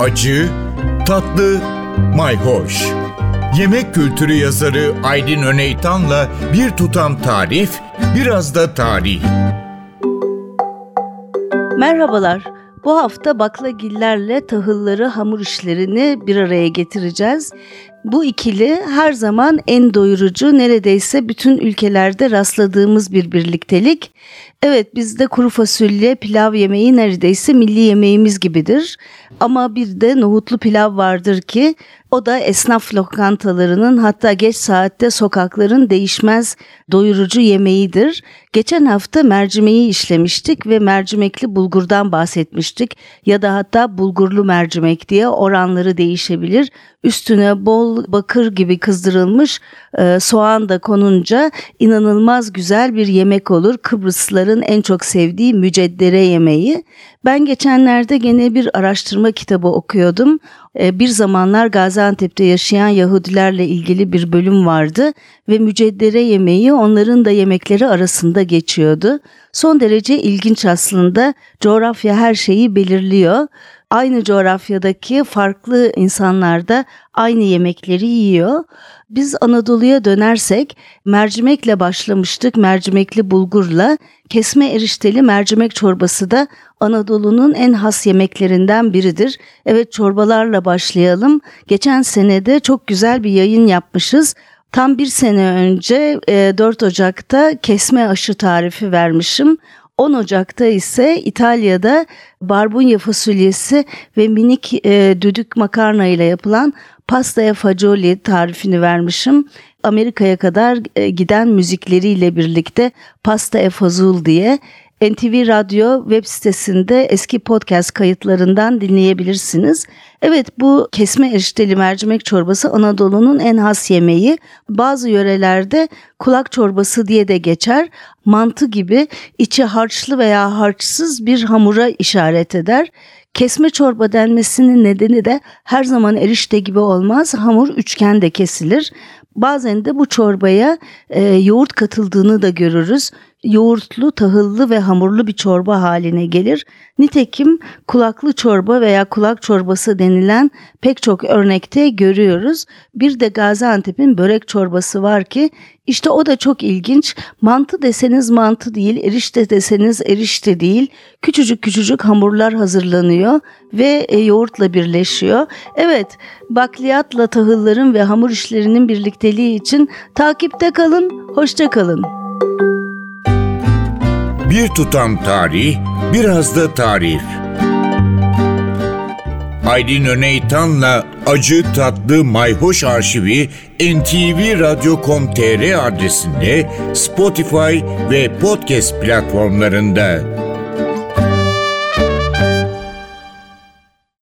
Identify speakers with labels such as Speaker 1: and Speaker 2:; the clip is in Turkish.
Speaker 1: acı, tatlı, mayhoş. Yemek kültürü yazarı Aydın Öneytan'la bir tutam tarif, biraz da tarih.
Speaker 2: Merhabalar. Bu hafta baklagillerle tahılları hamur işlerini bir araya getireceğiz. Bu ikili her zaman en doyurucu, neredeyse bütün ülkelerde rastladığımız bir birliktelik. Evet bizde kuru fasulye, pilav yemeği neredeyse milli yemeğimiz gibidir. Ama bir de nohutlu pilav vardır ki o da esnaf lokantalarının hatta geç saatte sokakların değişmez doyurucu yemeğidir. Geçen hafta mercimeği işlemiştik ve mercimekli bulgurdan bahsetmiştik ya da hatta bulgurlu mercimek diye oranları değişebilir. Üstüne bol bakır gibi kızdırılmış e, soğan da konunca inanılmaz güzel bir yemek olur. Kıbrıslıların en çok sevdiği müceddere yemeği. Ben geçenlerde gene bir araştırma kitabı okuyordum. E, bir zamanlar Gaziantep'te yaşayan Yahudilerle ilgili bir bölüm vardı ve müceddere yemeği onların da yemekleri arasında geçiyordu. Son derece ilginç aslında. Coğrafya her şeyi belirliyor aynı coğrafyadaki farklı insanlar da aynı yemekleri yiyor. Biz Anadolu'ya dönersek mercimekle başlamıştık, mercimekli bulgurla. Kesme erişteli mercimek çorbası da Anadolu'nun en has yemeklerinden biridir. Evet çorbalarla başlayalım. Geçen senede çok güzel bir yayın yapmışız. Tam bir sene önce 4 Ocak'ta kesme aşı tarifi vermişim. 10 Ocak'ta ise İtalya'da barbunya fasulyesi ve minik e, düdük makarna ile yapılan pastaya fagioli tarifini vermişim. Amerika'ya kadar e, giden müzikleriyle birlikte pasta e fazul diye NTV Radyo web sitesinde eski podcast kayıtlarından dinleyebilirsiniz. Evet bu kesme erişteli mercimek çorbası Anadolu'nun en has yemeği. Bazı yörelerde kulak çorbası diye de geçer. Mantı gibi içi harçlı veya harçsız bir hamura işaret eder. Kesme çorba denmesinin nedeni de her zaman erişte gibi olmaz. Hamur üçgen de kesilir. Bazen de bu çorbaya e, yoğurt katıldığını da görürüz yoğurtlu, tahıllı ve hamurlu bir çorba haline gelir. Nitekim kulaklı çorba veya kulak çorbası denilen pek çok örnekte görüyoruz. Bir de Gaziantep'in börek çorbası var ki işte o da çok ilginç. Mantı deseniz mantı değil, erişte deseniz erişte değil. Küçücük küçücük hamurlar hazırlanıyor ve e, yoğurtla birleşiyor. Evet, bakliyatla tahılların ve hamur işlerinin birlikteliği için takipte kalın, hoşça kalın.
Speaker 1: Bir tutam tarih, biraz da tarif. Aydın Öneytan'la Acı Tatlı Mayhoş Arşivi ntvradio.com.tr adresinde Spotify ve podcast platformlarında.